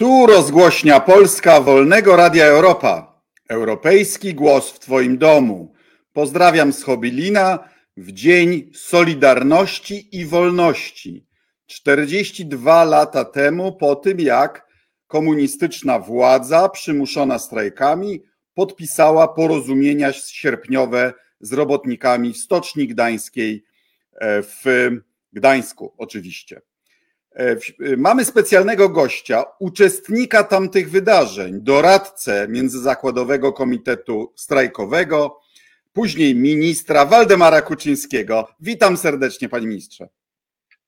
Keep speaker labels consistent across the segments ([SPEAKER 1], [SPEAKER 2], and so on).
[SPEAKER 1] Tu rozgłośnia Polska Wolnego Radia Europa. Europejski głos w Twoim domu. Pozdrawiam z Hobilina w Dzień Solidarności i Wolności. 42 lata temu, po tym jak komunistyczna władza, przymuszona strajkami, podpisała porozumienia sierpniowe z robotnikami w Stoczni Gdańskiej e, w Gdańsku, oczywiście. E, mamy specjalnego gościa, uczestnika tamtych wydarzeń, doradcę Międzyzakładowego Komitetu Strajkowego, później ministra Waldemara Kuczyńskiego. Witam serdecznie, panie ministrze.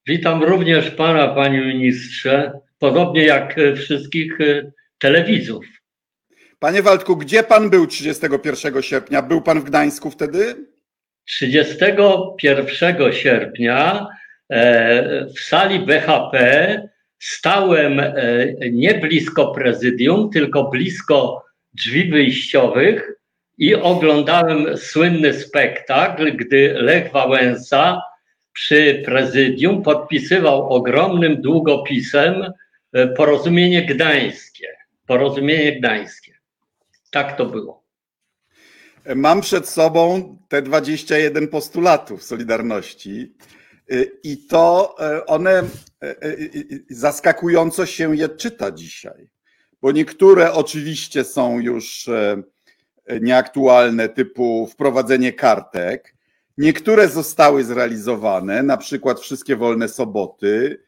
[SPEAKER 2] Witam również pana, panie ministrze, podobnie jak wszystkich e, telewidzów.
[SPEAKER 1] Panie Waldku, gdzie pan był 31 sierpnia? Był pan w Gdańsku wtedy?
[SPEAKER 2] 31 sierpnia E, w sali BHP stałem e, nie blisko prezydium, tylko blisko drzwi wyjściowych i oglądałem słynny spektakl, gdy Lech Wałęsa przy prezydium podpisywał ogromnym długopisem e, porozumienie gdańskie. Porozumienie gdańskie. Tak to było.
[SPEAKER 1] Mam przed sobą te 21 postulatów Solidarności. Y, I to e, one e, e, zaskakująco się je czyta dzisiaj, bo niektóre oczywiście są już nieaktualne, typu wprowadzenie kartek, niektóre zostały zrealizowane, na przykład wszystkie wolne soboty,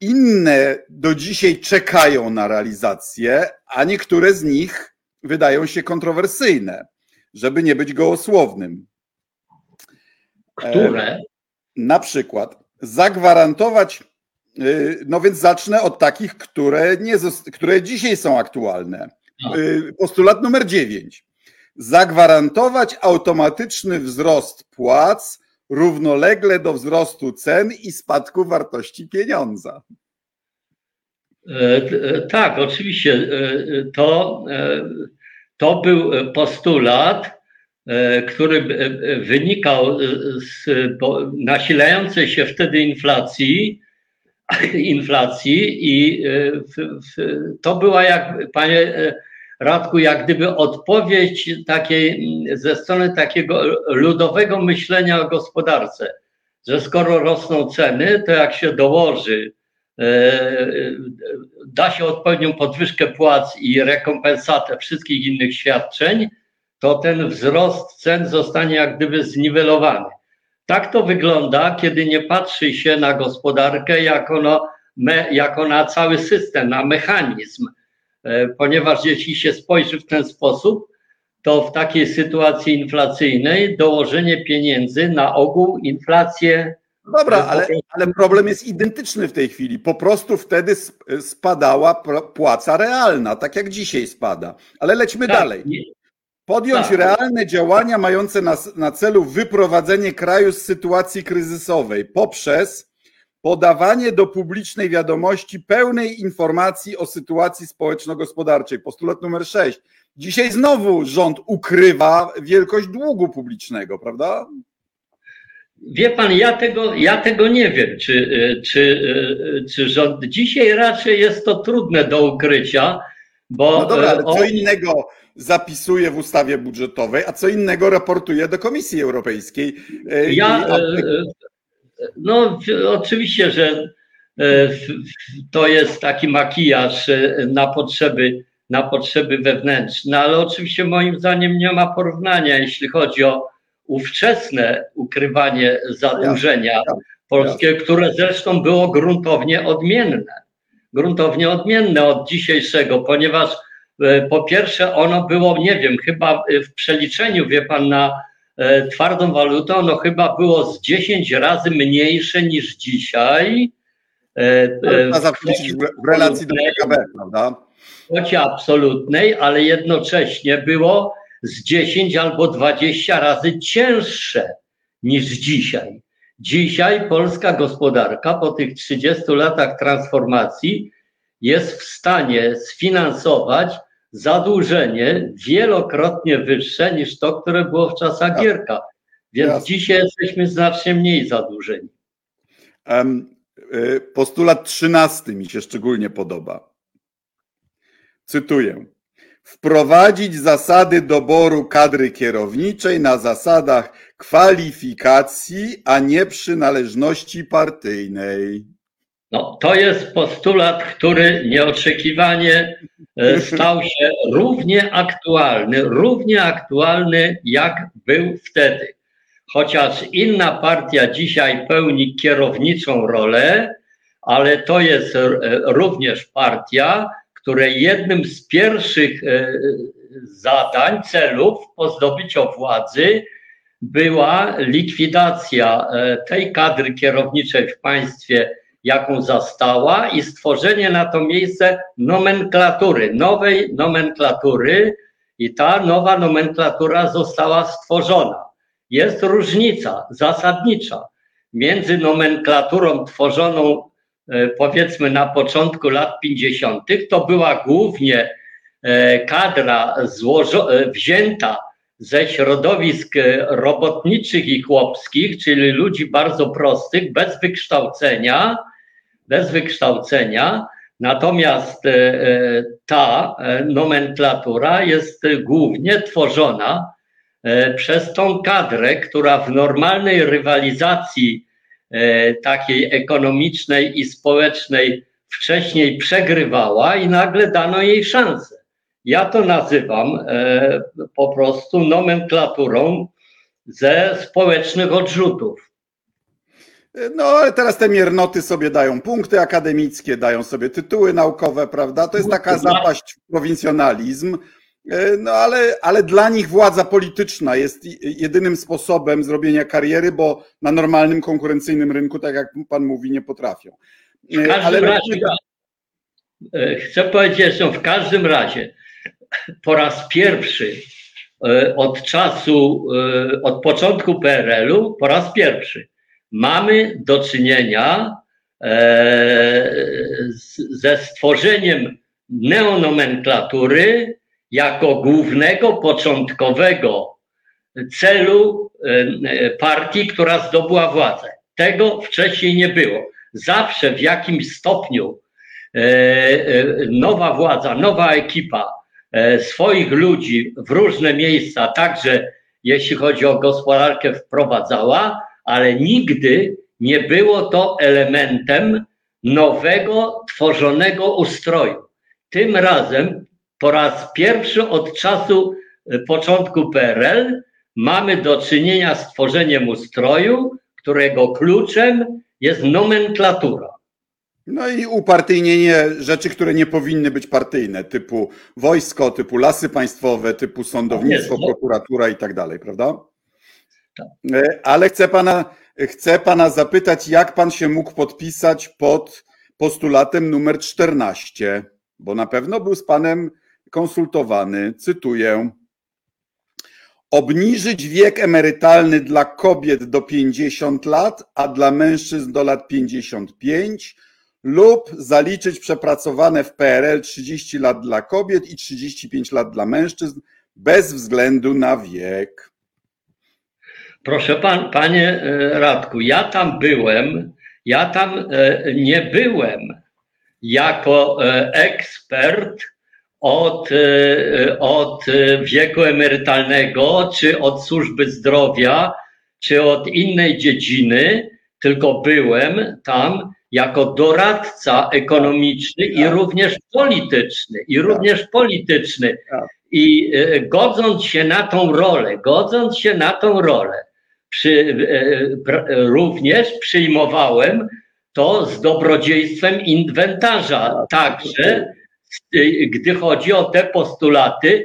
[SPEAKER 1] inne do dzisiaj czekają na realizację, a niektóre z nich wydają się kontrowersyjne, żeby nie być gołosłownym.
[SPEAKER 2] Które?
[SPEAKER 1] Na przykład zagwarantować, y, no więc zacznę od takich, które, nie, które dzisiaj są aktualne. Y, postulat numer 9. Zagwarantować automatyczny wzrost płac równolegle do wzrostu cen i spadku wartości pieniądza.
[SPEAKER 2] E, e, tak, oczywiście. E, to, to był postulat, który e, wynikał z nasilającej się wtedy inflacji, inflacji i e, to była jak, panie Radku, jak gdyby odpowiedź takiej, ze strony takiego ludowego myślenia o gospodarce, że skoro rosną ceny, to jak się dołoży, da się odpowiednią podwyżkę płac i rekompensatę wszystkich innych świadczeń, to ten wzrost cen zostanie jak gdyby zniwelowany. Tak to wygląda, kiedy nie patrzy się na gospodarkę jako, no, me, jako na cały system, na mechanizm, e, ponieważ jeśli się spojrzy w ten sposób, to w takiej sytuacji inflacyjnej dołożenie pieniędzy na ogół inflację.
[SPEAKER 1] Dobra, ale, ale problem jest identyczny w tej chwili. Po prostu wtedy spadała płaca realna, tak jak dzisiaj spada. Ale lećmy tak, dalej. Podjąć tak. realne działania mające na, na celu wyprowadzenie kraju z sytuacji kryzysowej poprzez podawanie do publicznej wiadomości pełnej informacji o sytuacji społeczno-gospodarczej. Postulat numer 6. Dzisiaj znowu rząd ukrywa wielkość długu publicznego, prawda?
[SPEAKER 2] Wie pan, ja tego, ja tego nie wiem, czy, czy, czy rząd. Dzisiaj raczej jest to trudne do ukrycia, bo.
[SPEAKER 1] No dobra, ale co innego zapisuje w ustawie budżetowej, a co innego raportuje do Komisji Europejskiej.
[SPEAKER 2] E, ja, e, no oczywiście, że e, to jest taki makijaż na potrzeby, na potrzeby wewnętrzne, ale oczywiście moim zdaniem nie ma porównania, jeśli chodzi o ówczesne ukrywanie zadłużenia polskiego, które zresztą było gruntownie odmienne. Gruntownie odmienne od dzisiejszego, ponieważ E, po pierwsze, ono było, nie wiem, chyba w przeliczeniu, wie pan, na e, twardą walutę, ono chyba było z 10 razy mniejsze niż dzisiaj.
[SPEAKER 1] Można w relacji do PKB, prawda?
[SPEAKER 2] W kwocie absolutnej, ale jednocześnie było z 10 albo 20 razy cięższe niż dzisiaj. Dzisiaj polska gospodarka po tych 30 latach transformacji jest w stanie sfinansować zadłużenie wielokrotnie wyższe niż to, które było w czasach. Gierka. Więc Jasne. dzisiaj jesteśmy znacznie mniej zadłużeni.
[SPEAKER 1] Um, postulat trzynasty mi się szczególnie podoba. cytuję, wprowadzić zasady doboru kadry kierowniczej na zasadach kwalifikacji, a nie przynależności partyjnej.
[SPEAKER 2] No, to jest postulat, który nieoczekiwanie e, stał się równie aktualny, równie aktualny jak był wtedy. Chociaż inna partia dzisiaj pełni kierowniczą rolę, ale to jest e, również partia, której jednym z pierwszych e, zadań, celów po zdobyciu władzy była likwidacja tej kadry kierowniczej w państwie jaką zastała i stworzenie na to miejsce nomenklatury, nowej nomenklatury i ta nowa nomenklatura została stworzona. Jest różnica zasadnicza między nomenklaturą tworzoną e, powiedzmy na początku lat 50., to była głównie e, kadra e, wzięta ze środowisk robotniczych i chłopskich, czyli ludzi bardzo prostych, bez wykształcenia, bez wykształcenia. Natomiast e, e, ta e, nomenklatura jest głównie tworzona przez tą kadrę, która w normalnej rywalizacji takiej ekonomicznej i społecznej wcześniej przegrywała i nagle dano jej szansę. Ja to nazywam po prostu nomenklaturą ze społecznych odrzutów.
[SPEAKER 1] No ale teraz te miernoty sobie dają punkty akademickie, dają sobie tytuły naukowe, prawda? To jest taka zapaść w prowincjonalizm. E, no ale, ale dla nich władza polityczna jest jedynym sposobem zrobienia kariery, bo na normalnym konkurencyjnym rynku, tak jak pan mówi, nie potrafią.
[SPEAKER 2] W każdym ale... razie, e, chcę powiedzieć, że w każdym razie po raz pierwszy e, od czasu, od początku PRL-u, po raz pierwszy mamy do czynienia e, ze stworzeniem neonomenklatury jako głównego, początkowego celu e, partii, która zdobyła władzę. Tego wcześniej nie było. Zawsze w jakimś stopniu e, nowa władza, nowa ekipa swoich ludzi w różne miejsca, także jeśli chodzi o gospodarkę, wprowadzała, ale nigdy nie było to elementem nowego, tworzonego ustroju. Tym razem po raz pierwszy od czasu e, początku PRL mamy do czynienia z tworzeniem ustroju, którego kluczem jest nomenklatura.
[SPEAKER 1] No i upartyjnienie rzeczy, które nie powinny być partyjne, typu wojsko, typu lasy państwowe, typu sądownictwo, prokuratura i tak dalej, prawda? E, ale chcę pana, chcę pana zapytać, jak pan się mógł podpisać pod postulatem numer 14, bo na pewno był z panem konsultowany. Cytuję. Obniżyć wiek emerytalny dla kobiet do 50 lat, a dla mężczyzn do lat 55 lub zaliczyć przepracowane w PRL 30 lat dla kobiet i 35 lat dla mężczyzn bez względu na wiek.
[SPEAKER 2] Proszę pan, panie e, Radku, ja tam byłem, ja tam e, nie byłem jako e, ekspert od, od wieku emerytalnego, czy od służby zdrowia, czy od innej dziedziny, tylko byłem tam jako doradca ekonomiczny i tak. również polityczny, i tak. również polityczny. Tak. I godząc się na tą rolę, godząc się na tą rolę, przy, e, również przyjmowałem to z dobrodziejstwem inwentarza, także gdy chodzi o te postulaty,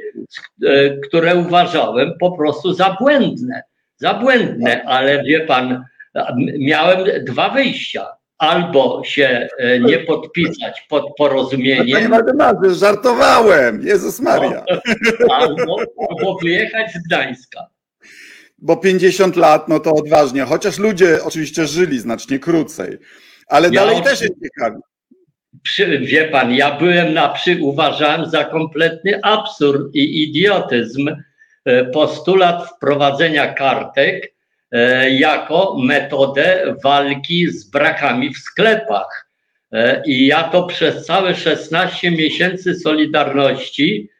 [SPEAKER 2] e, które uważałem po prostu za błędne. Za błędne, ale wie pan, miałem dwa wyjścia. Albo się e, nie podpisać pod porozumieniem.
[SPEAKER 1] Panie Waldemar, żartowałem, Jezus Maria.
[SPEAKER 2] Albo, albo wyjechać z Gdańska
[SPEAKER 1] bo 50 lat, no to odważnie, chociaż ludzie oczywiście żyli znacznie krócej, ale ja dalej też jest ciekawie.
[SPEAKER 2] Przy, wie pan, ja byłem na przy, uważałem za kompletny absurd i idiotyzm e, postulat wprowadzenia kartek e, jako metodę walki z brakami w sklepach. I ja to przez całe 16 miesięcy Solidarności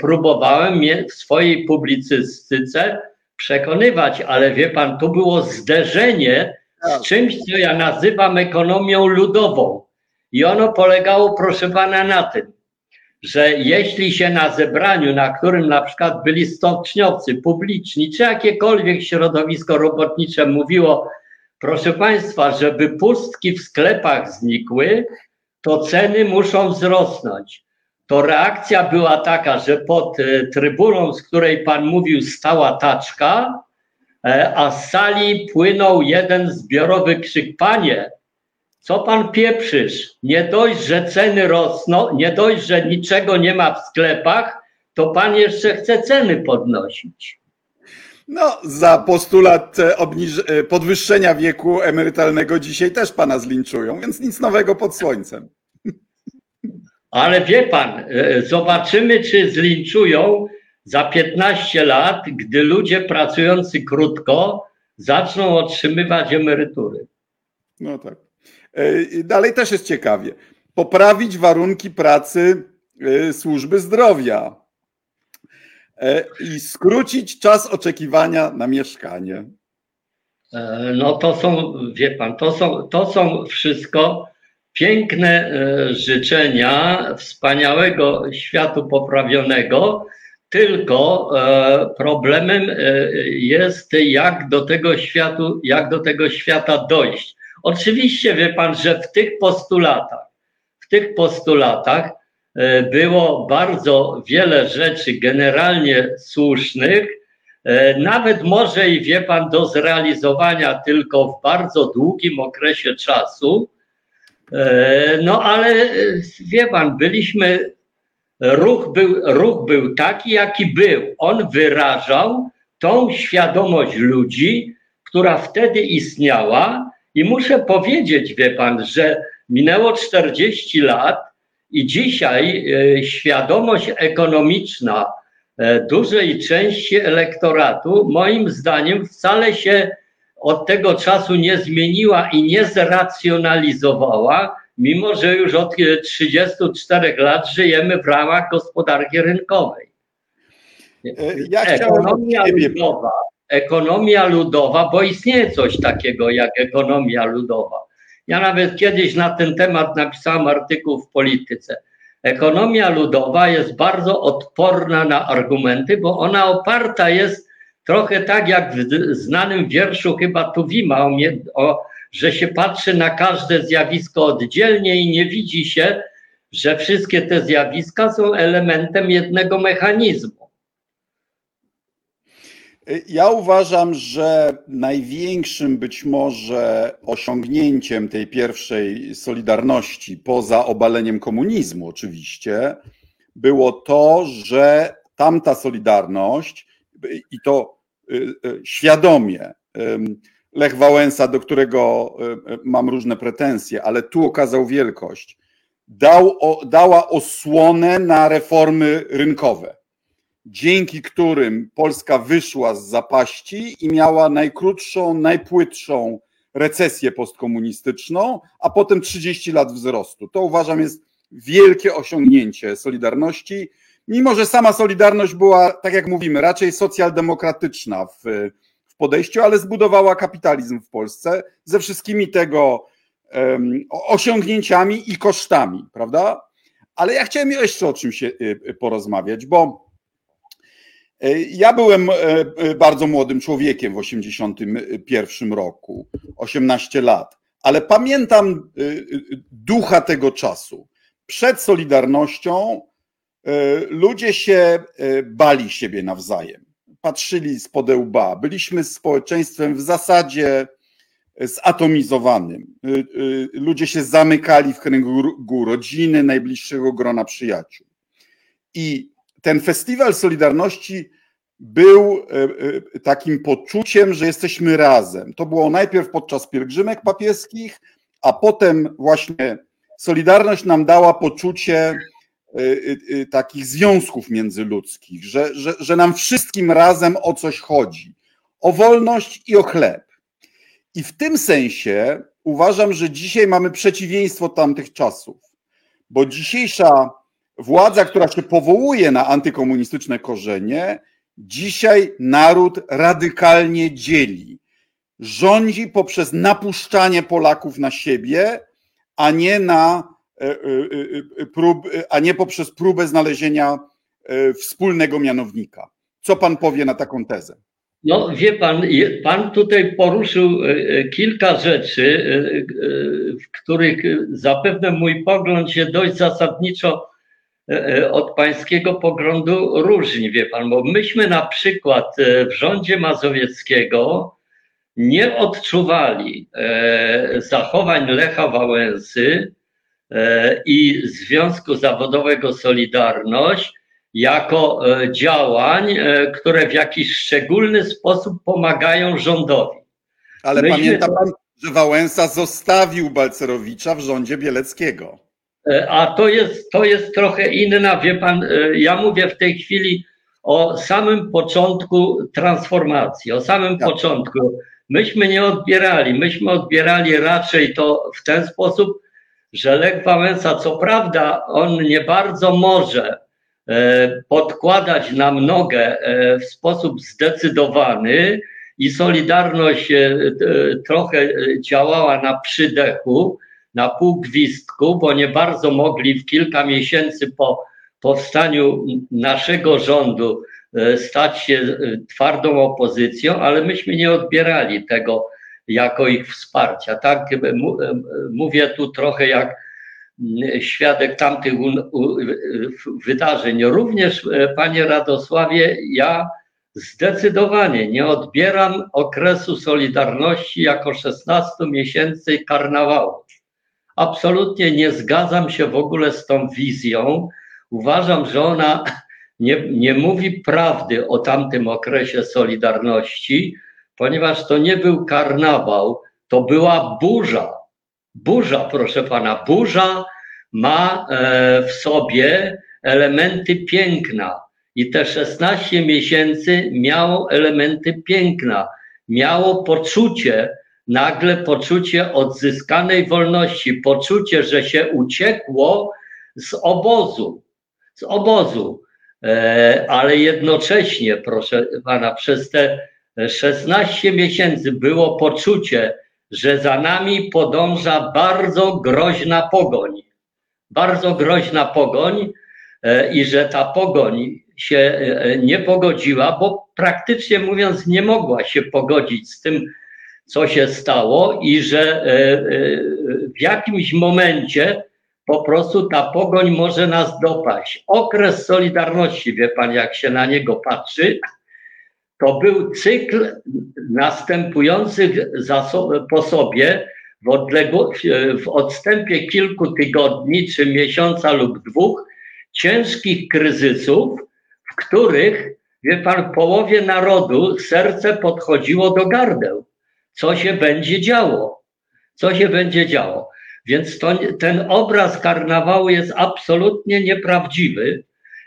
[SPEAKER 2] próbowałem w swojej publicystyce przekonywać, ale wie pan, tu było zderzenie z tak. czymś, co ja nazywam ekonomią ludową. I ono polegało, proszę pana, na tym, że jeśli się na zebraniu, na którym na przykład byli stoczniowcy publiczni, czy jakiekolwiek środowisko robotnicze mówiło, proszę państwa, żeby pustki w sklepach znikły, to ceny muszą wzrosnąć. To reakcja była taka, że pod e, trybuną, z której pan mówił, stała taczka, e, a z sali płynął jeden zbiorowy krzyk: Panie, co pan pieprzysz? Nie dość, że ceny rosną, nie dość, że niczego nie ma w sklepach, to pan jeszcze chce ceny podnosić.
[SPEAKER 1] No, za postulat e, podwyższenia wieku emerytalnego dzisiaj też pana zlinczują, więc nic nowego pod słońcem.
[SPEAKER 2] Ale wie pan, e, zobaczymy, czy zlinczują za 15 lat, gdy ludzie pracujący krótko zaczną otrzymywać emerytury.
[SPEAKER 1] No tak. E, dalej też jest ciekawie. Poprawić warunki pracy e, służby zdrowia e, i skrócić czas oczekiwania na mieszkanie.
[SPEAKER 2] No to są, wie pan, to są, to są wszystko piękne życzenia wspaniałego światu poprawionego, tylko problemem jest, jak do tego światu, jak do tego świata dojść. Oczywiście wie pan, że w tych postulatach, w tych postulatach e, było bardzo wiele rzeczy generalnie słusznych, e, nawet może i wie pan do zrealizowania tylko w bardzo długim okresie czasu. E, no ale wie pan, byliśmy, ruch był, ruch był taki, jaki był. On wyrażał tą świadomość ludzi, która wtedy istniała i muszę powiedzieć, wie pan, że minęło 40 lat i dzisiaj e, świadomość ekonomiczna e, dużej części elektoratu, moim zdaniem, wcale się od tego czasu nie zmieniła i nie zracjonalizowała, mimo że już od 34 lat żyjemy w ramach gospodarki rynkowej. E, ja Ekonomia ludowa ekonomia ludowa, bo istnieje coś takiego jak ekonomia ludowa. Ja nawet kiedyś na ten temat napisałem artykuł w polityce. Ekonomia ludowa jest bardzo odporna na argumenty, bo ona oparta jest trochę tak jak w znanym wierszu chyba Tuwima, o, o, że się patrzy na każde zjawisko oddzielnie i nie widzi się, że wszystkie te zjawiska są elementem jednego mechanizmu.
[SPEAKER 1] Ja uważam, że największym być może osiągnięciem tej pierwszej Solidarności, poza obaleniem komunizmu oczywiście, było to, że tamta Solidarność i to świadomie, Lech Wałęsa, do którego y, mam różne pretensje, ale tu okazał wielkość, dał, dała osłonę na reformy rynkowe dzięki którym Polska wyszła z zapaści i miała najkrótszą, najpłytszą recesję postkomunistyczną, a potem 30 lat wzrostu. To uważam jest wielkie osiągnięcie Solidarności, mimo że sama Solidarność była, tak jak mówimy, raczej socjaldemokratyczna w, w podejściu, ale zbudowała kapitalizm w Polsce ze wszystkimi tego um, osiągnięciami i kosztami, prawda? Ale ja chciałem jeszcze o czym się y, porozmawiać, bo E, ja byłem bardzo młodym człowiekiem w 1981 roku, 18 lat, ale pamiętam ducha tego czasu. Przed Solidarnością ludzie się bali siebie nawzajem, patrzyli z podełba. Byliśmy społeczeństwem w zasadzie zatomizowanym. Ludzie się zamykali w kręgu rodziny, najbliższego grona przyjaciół. I ten festiwal Solidarności był e, e, takim poczuciem, że jesteśmy razem. To było najpierw podczas pielgrzymek papieskich, a potem właśnie Solidarność nam dała poczucie e, takich związków międzyludzkich, że, że, że nam wszystkim razem o coś chodzi. O wolność i o chleb. I w tym sensie uważam, że dzisiaj mamy przeciwieństwo tamtych czasów, bo dzisiejsza władza, która się powołuje na antykomunistyczne korzenie, dzisiaj naród radykalnie dzieli. Rządzi poprzez napuszczanie Polaków na siebie, a nie na prób, a nie poprzez próbę znalezienia wspólnego mianownika. Co pan powie na taką tezę?
[SPEAKER 2] No wie pan, pan tutaj poruszył kilka rzeczy, w których zapewne mój pogląd się dość zasadniczo od pańskiego poglądu różni, wie pan, bo myśmy na przykład w rządzie mazowieckiego nie odczuwali zachowań Lecha Wałęsy i Związku Zawodowego Solidarność jako e, działań, e, które w jakiś szczególny sposób pomagają rządowi.
[SPEAKER 1] Ale Myśmy... pamięta pan, że Wałęsa zostawił Balcerowicza w rządzie Bieleckiego.
[SPEAKER 2] E, a to jest, to jest trochę inna, wie pan, ja mówię w tej chwili o samym początku transformacji, o samym tak. początku. Myśmy nie odbierali, myśmy odbierali raczej to w ten sposób, że Lech Wałęsa, co prawda, on nie bardzo może E, podkładać nam nogę e, w sposób zdecydowany i Solidarność e, trochę działała na przydechu, na półgwistku, bo nie bardzo mogli w kilka miesięcy po powstaniu naszego rządu stać się twardą opozycją, ale myśmy nie odbierali tego jako ich wsparcia. Tak mówię tu trochę jak świadek tamtych wydarzeń. Również, e, panie Radosławie, ja zdecydowanie nie odbieram okresu Solidarności jako 16 miesięcy karnawału. Absolutnie nie zgadzam się w ogóle z tą wizją. Uważam, że ona nie, nie mówi prawdy o tamtym okresie Solidarności, ponieważ to nie był karnawał, to była burza Burza, proszę pana, burza ma e, w sobie elementy piękna. I te 16 miesięcy miało elementy piękna. Miało poczucie, nagle poczucie odzyskanej wolności, poczucie, że się uciekło z obozu, z obozu. E, ale jednocześnie, proszę pana, przez te 16 miesięcy było poczucie, że za nami podąża bardzo groźna pogoń. Bardzo groźna pogoń e, i że ta pogoń się e, nie pogodziła, bo praktycznie mówiąc nie mogła się pogodzić z tym, co się stało i że e, w jakimś momencie po prostu ta pogoń może nas dopaść. Okres Solidarności, wie pan, jak się na niego patrzy, to był cykl następujących po sobie w, w odstępie kilku tygodni, czy miesiąca lub dwóch, ciężkich kryzysów, w których, wie pan, połowie narodu serce podchodziło do gardeł. Co się będzie działo? Co się będzie działo? Więc to, ten obraz karnawału jest absolutnie nieprawdziwy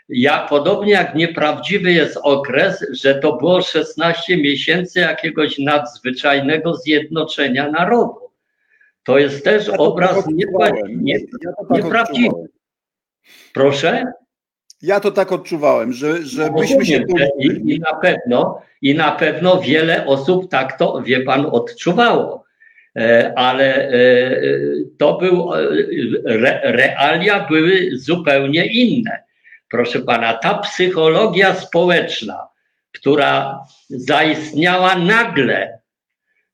[SPEAKER 2] ja, podobnie jak nieprawdziwy jest okres, że to było 16 miesięcy jakiegoś nadzwyczajnego zjednoczenia narodu. To jest też ja obraz tak nie, ja tak nieprawdziwy. Proszę?
[SPEAKER 1] Ja to tak odczuwałem, że, że no, byśmy się.
[SPEAKER 2] I, I, na pewno, I na pewno wiele osób tak to, wie pan, odczuwało. E, ale e, to był, e, re, realia były zupełnie inne proszę pana, ta psychologia społeczna, która zaistniała nagle,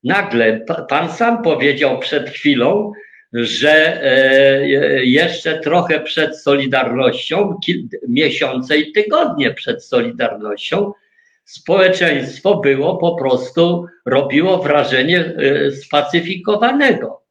[SPEAKER 2] nagle, pan sam powiedział przed chwilą, że e, jeszcze trochę przed Solidarnością, miesiące i tygodnie przed Solidarnością, społeczeństwo było po prostu, robiło wrażenie e, spacyfikowanego.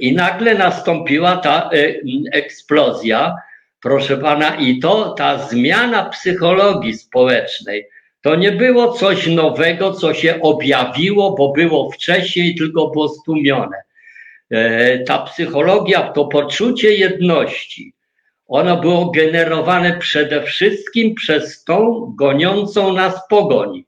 [SPEAKER 2] I nagle nastąpiła ta e, eksplozja, Proszę pana, i to ta zmiana psychologii społecznej to nie było coś nowego, co się objawiło, bo było wcześniej, tylko było stłumione. E, ta psychologia, to poczucie jedności, ono było generowane przede wszystkim przez tą goniącą nas pogoń.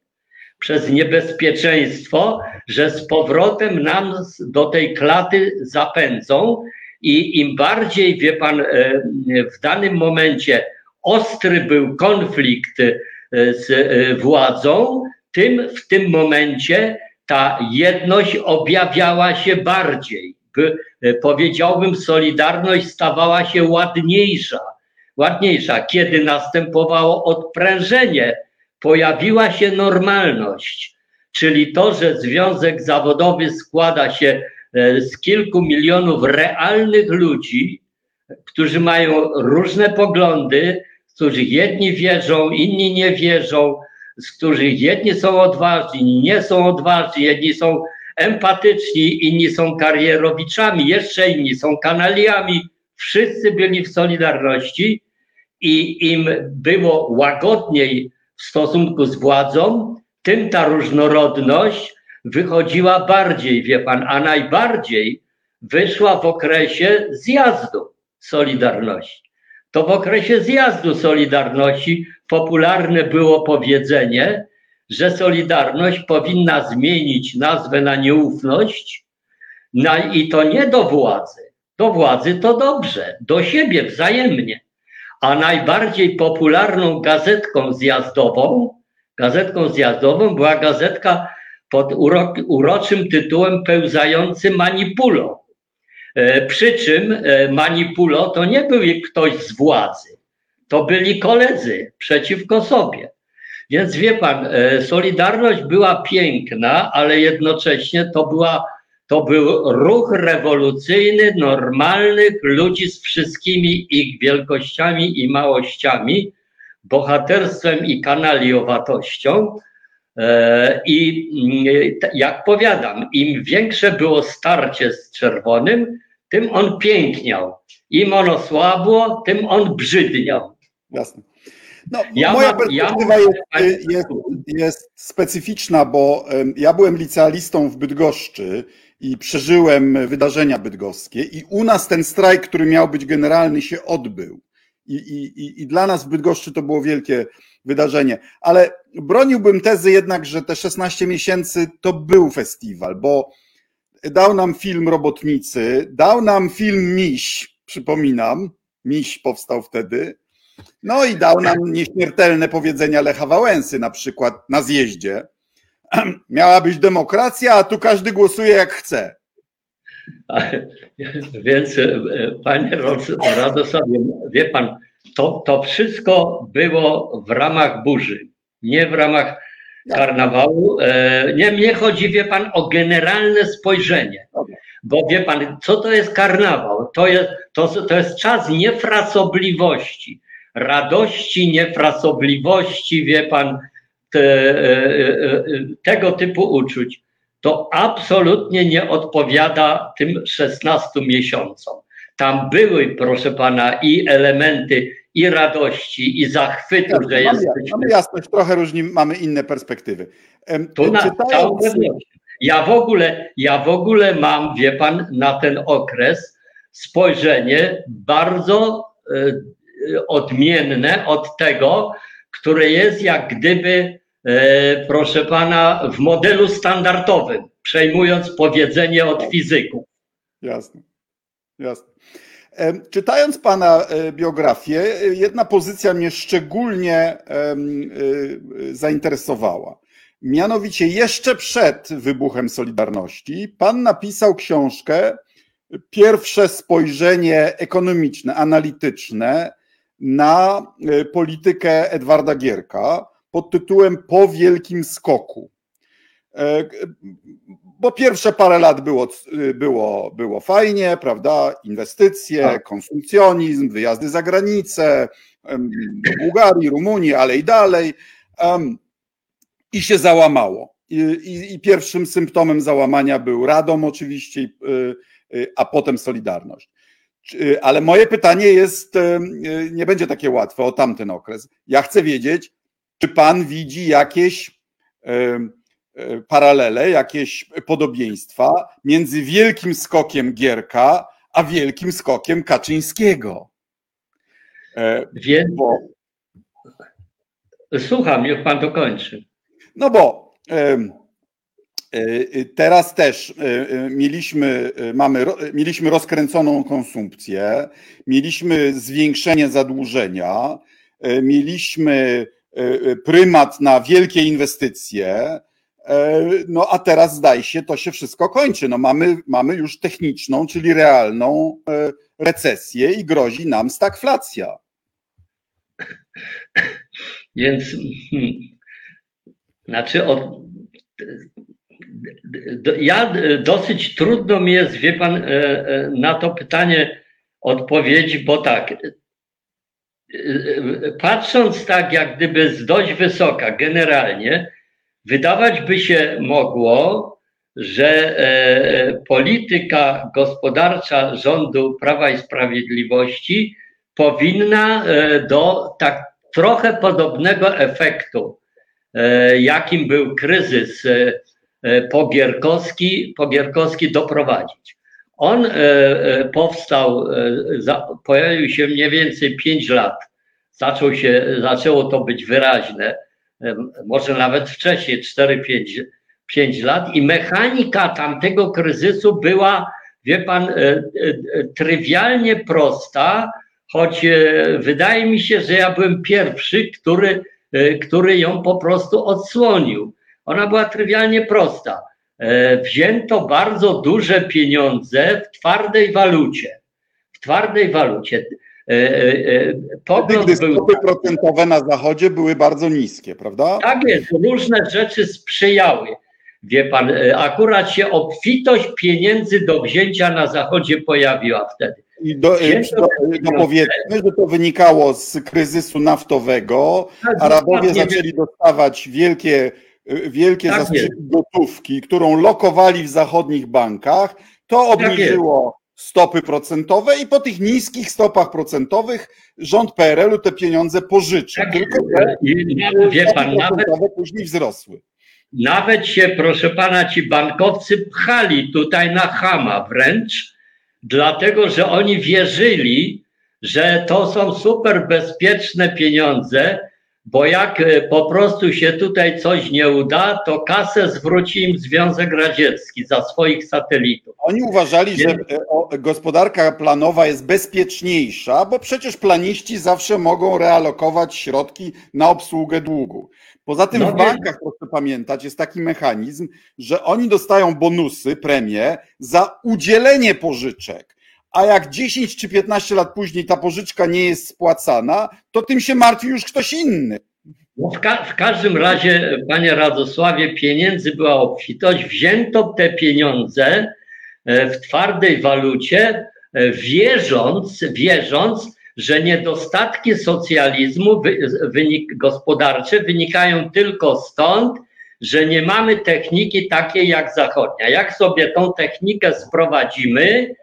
[SPEAKER 2] przez niebezpieczeństwo, że z powrotem nam do tej klaty zapędzą i im bardziej, wie pan, e, w danym momencie ostry był konflikt e, z e, władzą, tym w tym momencie ta jedność objawiała się bardziej. Powiedziałbym, solidarność stawała się ładniejsza. Ładniejsza, kiedy następowało odprężenie, pojawiła się normalność, czyli to, że związek zawodowy składa się z kilku milionów realnych ludzi, którzy mają różne poglądy, z których jedni wierzą, inni nie wierzą, z których jedni są odważni, nie są odważni, jedni są empatyczni, inni są karierowiczami, jeszcze inni są kanaliami. Wszyscy byli w Solidarności i im było łagodniej w stosunku z władzą, tym ta różnorodność wychodziła bardziej, wie pan, a najbardziej wyszła w okresie zjazdu Solidarności. To w okresie zjazdu Solidarności popularne było powiedzenie, że Solidarność powinna zmienić nazwę na nieufność na, i to nie do władzy. Do władzy to dobrze, do siebie wzajemnie. A najbardziej popularną gazetką zjazdową, gazetką zjazdową była gazetka pod uroczym tytułem Pełzający Manipulo. E, przy czym e, Manipulo to nie był ktoś z władzy, to byli koledzy przeciwko sobie. Więc wie pan, e, Solidarność była piękna, ale jednocześnie to, była, to był ruch rewolucyjny normalnych ludzi z wszystkimi ich wielkościami i małościami, bohaterstwem i kanaliowatością. E, I mm, jak powiadam, im większe było starcie z czerwonym, tym on piękniał. Im ono słabło, tym on brzydniał.
[SPEAKER 1] Jasne. No, ja moja mam, perspektywa ja jest, jest, jest, specyficzna, bo ja byłem licealistą w Bydgoszczy i przeżyłem wydarzenia bydgoskie i u nas ten strajk, który miał być generalny, się odbył. I, i, I dla nas w Bydgoszczy to było wielkie wydarzenie. Ale broniłbym tezy jednak, że te 16 miesięcy to był festiwal, bo dał nam film Robotnicy, dał nam film Miś, przypominam, Miś powstał wtedy, no i dał nam nieśmiertelne powiedzenia Lecha Wałęsy, na przykład na zjeździe. Miała być demokracja, a tu każdy głosuje jak chce.
[SPEAKER 2] Więc e, panie Radosławie, wie pan, to, to wszystko było w ramach burzy, nie w ramach karnawału. E, nie, mnie chodzi, wie pan, o generalne spojrzenie. Bo wie pan, co to jest karnawał? To jest, to, to jest czas niefrasobliwości radości, niefrasobliwości, wie pan, te, e, e, tego typu uczuć, to absolutnie nie odpowiada tym 16 miesiącom. Tam były, proszę pana, i elementy i radości, i zachwytu, Jasne, że
[SPEAKER 1] mamy, jesteśmy. Mamy jasność, trochę różni, mamy inne perspektywy.
[SPEAKER 2] Tu na całą Ja w ogóle, ja w ogóle mam, wie pan, na ten okres spojrzenie bardzo odmienne od tego, które jest jak gdyby, e, proszę pana, w modelu standardowym, przejmując powiedzenie od fizyków.
[SPEAKER 1] Jasne, jasne. E, czytając Pana e, biografię, jedna pozycja mnie szczególnie zainteresowała. Mianowicie jeszcze przed wybuchem Solidarności Pan napisał książkę Pierwsze spojrzenie ekonomiczne, analityczne na e, politykę Edwarda Gierka pod tytułem Po wielkim skoku. Bo pierwsze parę lat było, było, było fajnie, prawda? Inwestycje, tak. konsumpcjonizm, wyjazdy za granicę, do Bułgarii, Rumunii, ale i dalej. I się załamało. I, i, I, pierwszym symptomem załamania był Radom, oczywiście, e, a potem Solidarność. Ale moje pytanie jest, nie będzie takie łatwe o tamten okres. Ja chcę wiedzieć, czy pan widzi jakieś e, paralele, jakieś podobieństwa między wielkim skokiem Gierka, a wielkim skokiem Kaczyńskiego?
[SPEAKER 2] E, Więc... Bo... Słucham, niech pan dokończy.
[SPEAKER 1] No bo Teraz też mieliśmy, mamy, mieliśmy rozkręconą konsumpcję, mieliśmy zwiększenie zadłużenia, mieliśmy prymat na wielkie inwestycje, no a teraz zdaje się, to się wszystko kończy. No mamy, mamy już techniczną, czyli realną recesję i grozi nam stagflacja.
[SPEAKER 2] Więc hmm, znaczy od, ja dosyć trudno mi jest, wie pan, e, e, na to pytanie odpowiedzieć, bo tak, e, patrząc tak jak gdyby z dość wysoka generalnie, wydawać by się mogło, że polityka gospodarcza rządu Prawa i Sprawiedliwości powinna do tak trochę podobnego efektu, jakim był kryzys E, Pogierkowski, Pogierkowski doprowadzić. On e, e, powstał, pojawił się mniej więcej 5 lat. Zaczął się, zaczęło to być wyraźne, może nawet wcześniej, 4-5 5 lat i mechanika tamtego kryzysu była, wie pan, trywialnie prosta, choć wydaje mi się, że ja byłem pierwszy, który, który ją po prostu odsłonił. Ona była trywialnie prosta. E, wzięto bardzo duże pieniądze w twardej walucie. W twardej walucie.
[SPEAKER 1] E, e, Gdy był... stopy procentowe na zachodzie były bardzo niskie, prawda?
[SPEAKER 2] Tak jest, różne rzeczy sprzyjały. Wie pan, akurat się obfitość pieniędzy do wzięcia na zachodzie pojawiła wtedy.
[SPEAKER 1] I do, do, do powiedzmy, że to wynikało z kryzysu naftowego. Tak, Arabowie zaczęli dostawać wielkie wielkie tak zastrzyki gotówki, którą lokowali w zachodnich bankach, to tak obniżyło stopy procentowe i po tych niskich stopach procentowych rząd PRL-u te pieniądze pożyczył. Tak, Tylko te wie pan, nawet później wzrosły.
[SPEAKER 2] Nawet się, proszę pana, ci bankowcy pchali tutaj na chama wręcz, dlatego że oni wierzyli, że to są super bezpieczne pieniądze, bo jak e, po prostu się tutaj coś nie uda, to kasę zwróci im Związek Radziecki za swoich satelitów.
[SPEAKER 1] Oni uważali, że e, gospodarka planowa jest bezpieczniejsza, bo przecież planiści zawsze mogą realokować środki na obsługę długu. Poza tym no w bankach, proszę pamiętać, jest taki mechanizm, że oni dostają bonusy, premie za udzielenie pożyczek a jak 10 czy 15 lat później ta pożyczka nie jest spłacana, to tym się martwi już ktoś inny.
[SPEAKER 2] No w, ka w, każdym razie, panie Radosławie, pieniędzy była obfitość. Wzięto te pieniądze e, w twardej walucie, e, wierząc, wierząc, że niedostatki socjalizmu wynik gospodarcze wynikają tylko stąd, że nie mamy techniki takiej jak zachodnia. Jak sobie tą technikę sprowadzimy,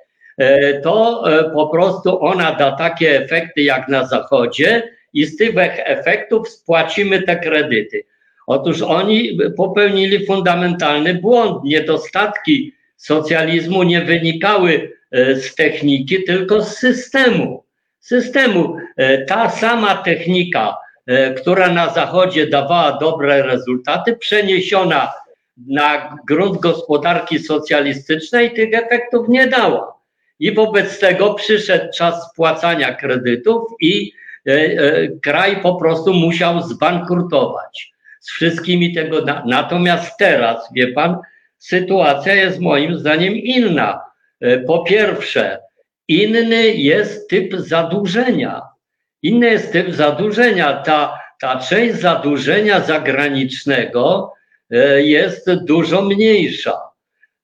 [SPEAKER 2] to e, po prostu ona da takie efekty jak na Zachodzie i z tych efektów spłacimy te kredyty. Otóż oni popełnili fundamentalny błąd. Niedostatki socjalizmu nie wynikały e, z techniki, tylko z systemu. Systemu. Ta sama technika, która na Zachodzie dawała dobre rezultaty, przeniesiona na grunt gospodarki socjalistycznej, tych efektów nie dała i wobec tego przyszedł czas spłacania kredytów i e, e, kraj po prostu musiał zbankrutować z wszystkimi tego. Natomiast teraz, wie pan, sytuacja jest moim zdaniem inna. E, po pierwsze, inny jest typ zadłużenia. Inny jest typ zadłużenia. Ta, ta część zadłużenia zagranicznego jest dużo mniejsza.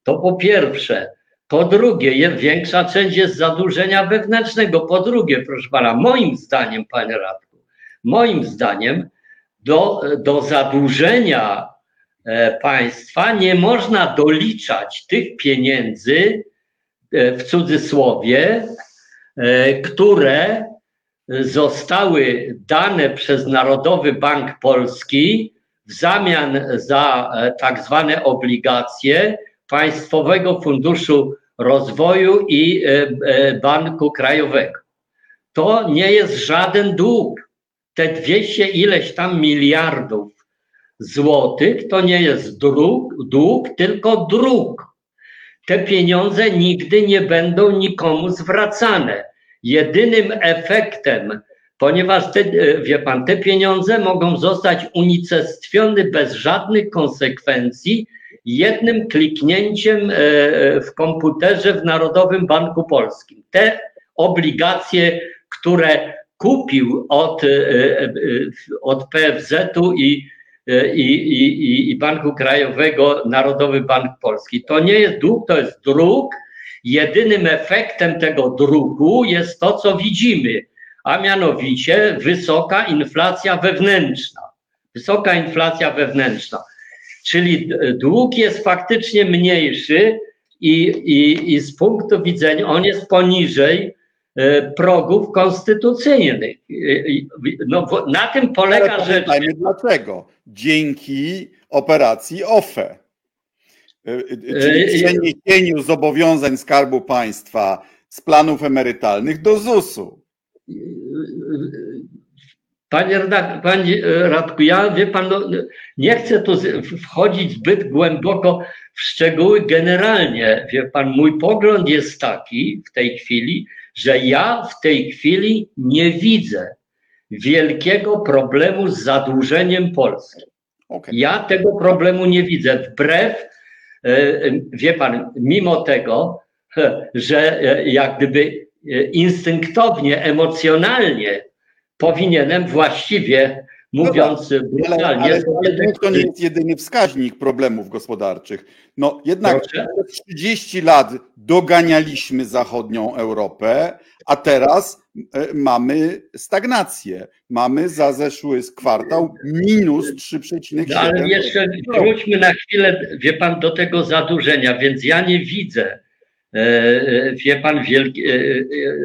[SPEAKER 2] To po pierwsze. Po drugie, większa część jest zadłużenia wewnętrznego. Po drugie, proszę pana, moim zdaniem, panie Radku, moim zdaniem do, do zadłużenia e, państwa nie można doliczać tych pieniędzy, e, w cudzysłowie, e, które zostały dane przez Narodowy Bank Polski w zamian za tak zwane obligacje Państwowego Funduszu Rozwoju i e, e, Banku Krajowego. To nie jest żaden dług. Te 200 ileś tam miliardów złotych to nie jest dług, dług, tylko dróg. Te pieniądze nigdy nie będą nikomu zwracane. Jedynym efektem, ponieważ te, wie pan, te pieniądze mogą zostać unicestwione bez żadnych konsekwencji jednym kliknięciem e, w komputerze w Narodowym Banku Polskim. Te obligacje, które kupił od, e, e, od PFZ-u i, i, i, i Banku Krajowego Narodowy Bank Polski. To nie jest dług, to jest druk. Jedynym efektem tego druku jest to, co widzimy, a mianowicie wysoka inflacja wewnętrzna. Wysoka inflacja wewnętrzna. Czyli dług jest faktycznie mniejszy i, i, i z punktu widzenia on jest poniżej e, progów konstytucyjnych. No, na tym polega rzecz.
[SPEAKER 1] dlaczego? Dzięki operacji OFE. E, e, czyli przeniesieniu zobowiązań Skarbu Państwa z planów emerytalnych do ZUS-u.
[SPEAKER 2] Panie, panie Radku, ja wie pan, no, nie chcę tu wchodzić zbyt głęboko w szczegóły. Generalnie, wie pan, mój pogląd jest taki w tej chwili, że ja w tej chwili nie widzę wielkiego problemu z zadłużeniem Polski. Okay. Ja tego problemu nie widzę. Wbrew, e, wie pan, mimo tego, że e, jak gdyby e, instynktownie, emocjonalnie powinienem właściwie, mówiąc no, brutalnie...
[SPEAKER 1] Ale, ale, ale to nie jest jedyny wskaźnik problemów gospodarczych. No jednak Proszę? 30 lat doganialiśmy zachodnią Europę, a teraz e, mamy stagnację. Mamy za zeszły kwartał minus 3,7%. No,
[SPEAKER 2] ale jeszcze wróćmy na chwilę, wie pan, do tego zadłużenia, więc ja nie widzę, e, e, wie pan, wielki,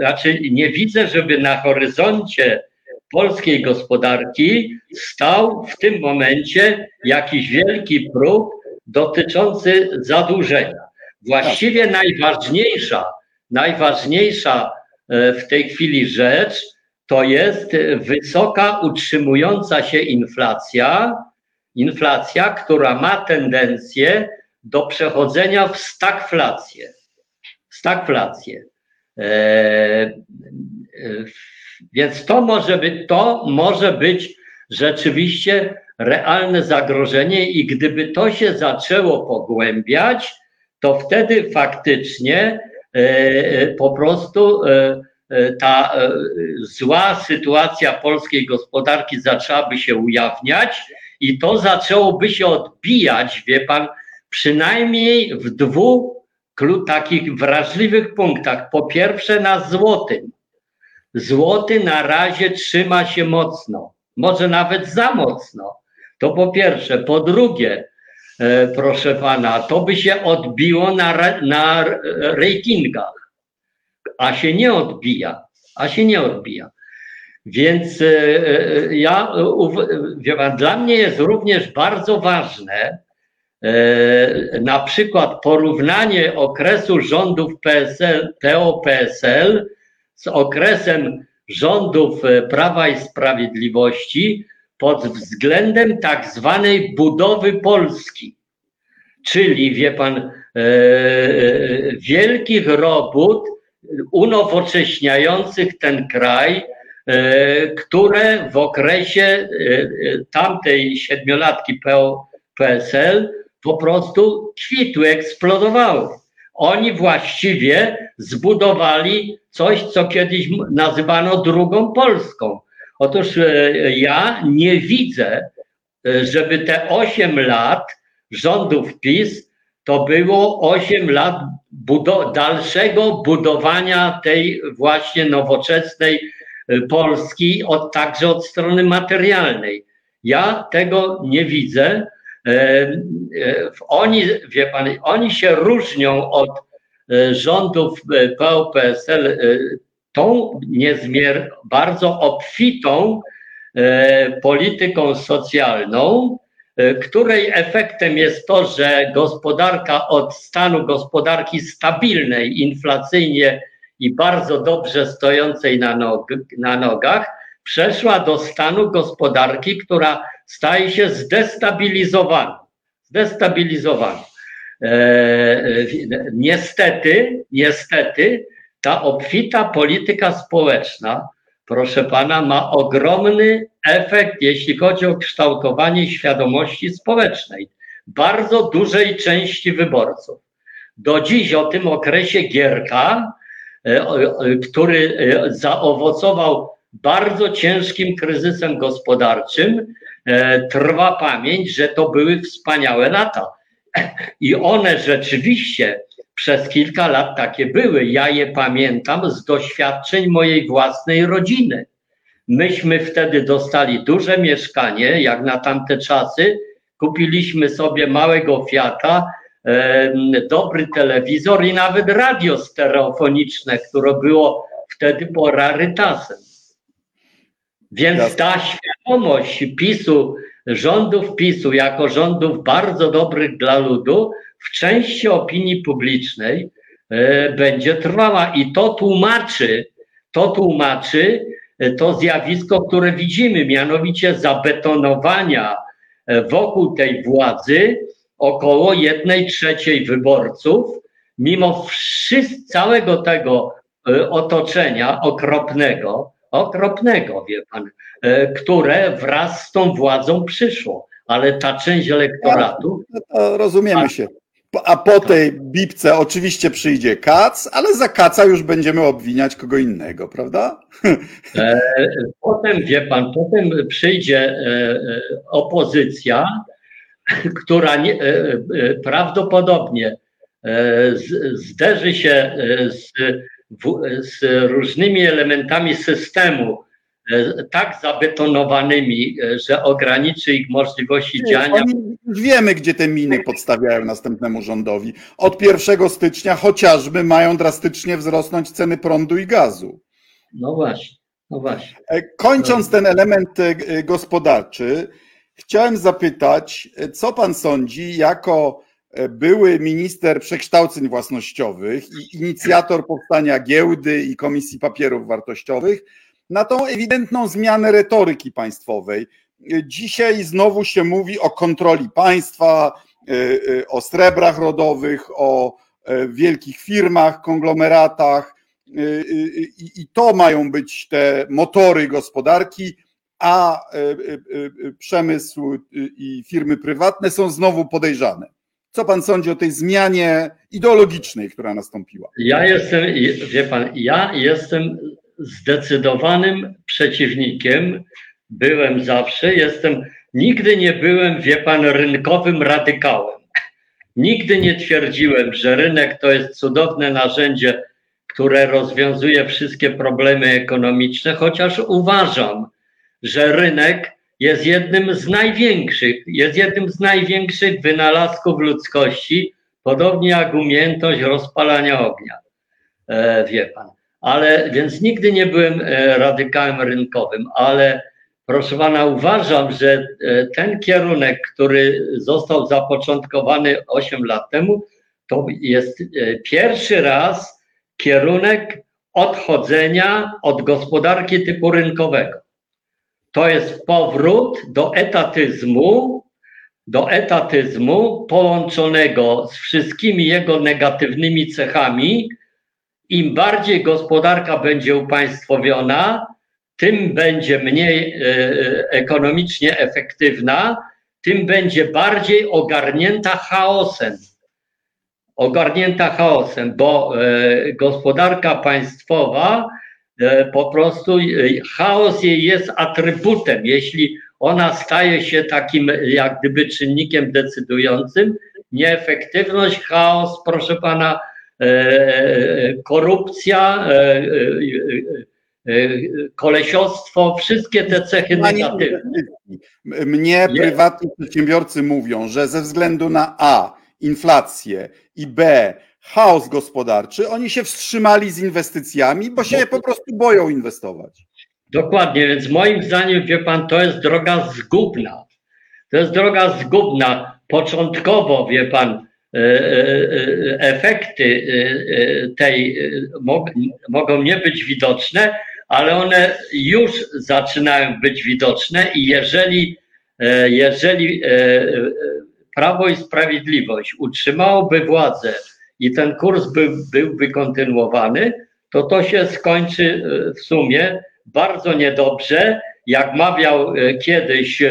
[SPEAKER 2] raczej nie widzę, żeby na horyzoncie polskiej gospodarki stał w tym momencie jakiś wielki próg dotyczący zadłużenia. Właściwie najważniejsza, najważniejsza e, w tej chwili rzecz to jest wysoka, utrzymująca się inflacja, inflacja, która ma tendencję do przechodzenia w stagflację. Stagflację. Eee, więc to może być, to może być rzeczywiście realne zagrożenie i gdyby to się zaczęło pogłębiać, to wtedy faktycznie e, po prostu e, e, ta zła sytuacja polskiej gospodarki zaczęłaby się ujawniać i to zaczęłoby się odbijać, wie pan, przynajmniej w dwóch takich wrażliwych punktach. Po pierwsze na złotym. Złoty na razie trzyma się mocno, może nawet za mocno. To po pierwsze. Po drugie, e, proszę pana, to by się odbiło na, na ratingach, a się nie odbija, a się nie odbija. Więc e, e, ja, wie pan, dla mnie jest również bardzo ważne, na przykład porównanie okresu rządów PSL, PO-PSL z okresem rządów e, Prawa i Sprawiedliwości pod względem tak zwanej budowy Polski. Czyli, wie pan, e, e, wielkich robót unowocześniających ten kraj, które w okresie tamtej siedmiolatki PSL po prostu kwitły, eksplodowały. Oni właściwie zbudowali coś, co kiedyś nazywano drugą Polską. Otóż e, ja nie widzę, e, żeby te 8 lat rządów PiS to było 8 lat budo dalszego budowania tej właśnie nowoczesnej e, Polski, od, także od strony materialnej. Ja tego nie widzę. Oni, wie pan, oni się różnią od rządów e, PO-PSL e, tą niezmier bardzo obfitą polityką socjalną, której efektem jest to, że gospodarka od stanu gospodarki stabilnej, inflacyjnie i bardzo dobrze stojącej na, nog na nogach, przeszła do stanu gospodarki, która staje się zdestabilizowany. Zdestabilizowany. Niestety, niestety, ta obfita polityka społeczna, proszę pana, ma ogromny efekt, jeśli chodzi o kształtowanie świadomości społecznej bardzo dużej części wyborców. Do dziś o tym okresie Gierka, e, który e, zaowocował bardzo ciężkim kryzysem gospodarczym, e, trwa pamięć, że to były wspaniałe lata. I one rzeczywiście przez kilka lat takie były. Ja je pamiętam z doświadczeń mojej własnej rodziny. Myśmy wtedy dostali duże mieszkanie, jak na tamte czasy. Kupiliśmy sobie małego Fiata, e, dobry telewizor i nawet radio stereofoniczne, które było wtedy po rarytasem. Więc ta świadomość PiSu, rządów PiSu jako rządów bardzo dobrych dla ludu, w części opinii publicznej e, będzie trwała. I to tłumaczy, to tłumaczy e, to zjawisko, które widzimy, mianowicie zabetonowania e, wokół tej władzy około jednej trzeciej wyborców, mimo wszystkiego całego tego otoczenia okropnego, okropnego, wie pan, które wraz z tą władzą przyszło. Ale ta część elektoratu.
[SPEAKER 1] No, no rozumiemy się. A po tej bipce oczywiście przyjdzie kac, ale za kaca już będziemy obwiniać kogo innego, prawda?
[SPEAKER 2] E, potem, wie pan, potem przyjdzie e, e, opozycja, która nie, prawdopodobnie zderzy się z, z różnymi elementami systemu, E, tak zabetonowanymi, e, że ograniczy ich możliwości działania.
[SPEAKER 1] Już wiemy, gdzie te miny podstawiają następnemu rządowi. Od 1 stycznia chociażby mają drastycznie wzrosnąć ceny prądu i gazu.
[SPEAKER 2] No właśnie, no właśnie.
[SPEAKER 1] E, kończąc no. ten element gospodarczy, chciałem zapytać, co pan sądzi jako były minister przekształceń własnościowych i inicjator powstania giełdy i Komisji Papierów Wartościowych na tą ewidentną zmianę retoryki państwowej. Dzisiaj znowu się mówi o kontroli państwa, e, e, o srebrach rodowych, o e, wielkich firmach, konglomeratach, i to mają być te motory gospodarki, a przemysł i firmy prywatne są znowu podejrzane. Co pan sądzi o tej zmianie ideologicznej, która nastąpiła?
[SPEAKER 2] Ja jestem, wie pan, ja jestem zdecydowanym przeciwnikiem, byłem zawsze, jestem, nigdy nie byłem, wie pan, rynkowym radykałem. Nigdy nie twierdziłem, że rynek to jest cudowne narzędzie, które rozwiązuje wszystkie problemy ekonomiczne, chociaż uważam, że rynek jest jednym z największych, jest jednym z największych wynalazków ludzkości, podobnie jak umiejętność rozpalania ognia. E, wie pan ale więc nigdy nie byłem e, radykałem rynkowym, ale proszę pana, uważam, że e, ten kierunek, który został zapoczątkowany 8 lat temu, to jest e, pierwszy raz kierunek odchodzenia od gospodarki typu rynkowego. To jest powrót do etatyzmu, do etatyzmu połączonego z wszystkimi jego negatywnymi cechami, im bardziej gospodarka będzie upaństwowiona, tym będzie mniej e, e, ekonomicznie efektywna, tym będzie bardziej ogarnięta chaosem. Ogarnięta chaosem, bo e, gospodarka państwowa po prostu chaos jej jest atrybutem. Jeśli ona staje się takim jak gdyby czynnikiem decydującym, nieefektywność, chaos, proszę pana, E, korupcja, e, e, kolesiostwo, wszystkie te cechy negatywne.
[SPEAKER 1] Mnie prywatni przedsiębiorcy mówią, że ze względu na A, inflację i B, chaos gospodarczy, oni się wstrzymali z inwestycjami, bo się po prostu boją inwestować.
[SPEAKER 2] Dokładnie, więc moim zdaniem, wie pan, to jest droga zgubna. To jest droga zgubna. Początkowo, wie pan, E, e, e, efekty tej mogą nie być widoczne, ale one już zaczynają być widoczne i jeżeli jeżeli Prawo i Sprawiedliwość utrzymałoby władzę i ten kurs by, byłby kontynuowany, to to się skończy w sumie bardzo niedobrze, jak mawiał kiedyś